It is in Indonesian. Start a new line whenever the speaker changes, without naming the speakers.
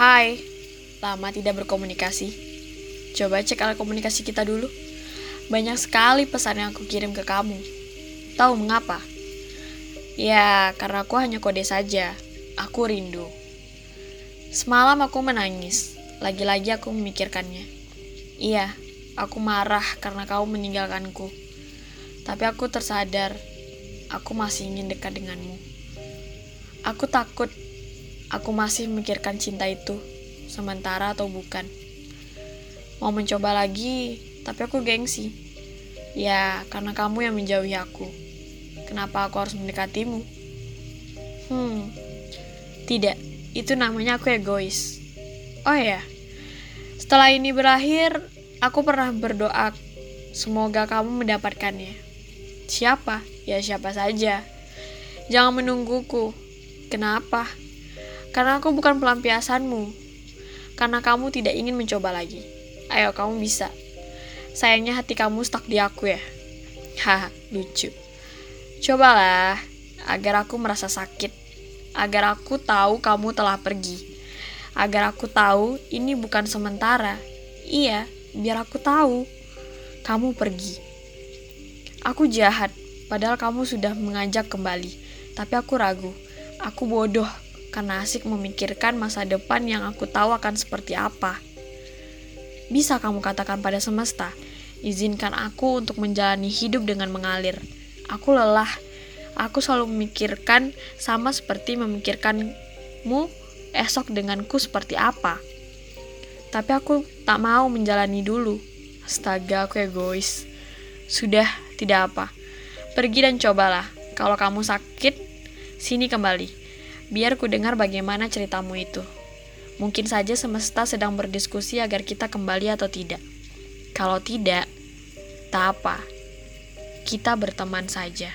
Hai, lama tidak berkomunikasi. Coba cek alat komunikasi kita dulu. Banyak sekali pesan yang aku kirim ke kamu. Tahu mengapa? Ya, karena aku hanya kode saja. Aku rindu. Semalam aku menangis. Lagi-lagi aku memikirkannya. Iya, aku marah karena kau meninggalkanku. Tapi aku tersadar, aku masih ingin dekat denganmu. Aku takut aku masih memikirkan cinta itu, sementara atau bukan. Mau mencoba lagi, tapi aku gengsi. Ya, karena kamu yang menjauhi aku. Kenapa aku harus mendekatimu? Hmm, tidak. Itu namanya aku egois. Oh ya, setelah ini berakhir, aku pernah berdoa semoga kamu mendapatkannya. Siapa? Ya siapa saja. Jangan menungguku. Kenapa? Karena aku bukan pelampiasanmu. Karena kamu tidak ingin mencoba lagi. Ayo, kamu bisa. Sayangnya hati kamu stuck di aku ya. Haha, lucu. Cobalah, agar aku merasa sakit. Agar aku tahu kamu telah pergi. Agar aku tahu ini bukan sementara. Iya, biar aku tahu kamu pergi. Aku jahat, padahal kamu sudah mengajak kembali. Tapi aku ragu. Aku bodoh karena asik memikirkan masa depan yang aku tahu akan seperti apa. Bisa kamu katakan pada semesta, izinkan aku untuk menjalani hidup dengan mengalir. Aku lelah. Aku selalu memikirkan sama seperti memikirkanmu esok denganku seperti apa. Tapi aku tak mau menjalani dulu. Astaga, aku egois. Sudah, tidak apa. Pergi dan cobalah. Kalau kamu sakit, sini kembali. Biar ku dengar bagaimana ceritamu itu. Mungkin saja semesta sedang berdiskusi agar kita kembali atau tidak. Kalau tidak, tak apa. Kita berteman saja.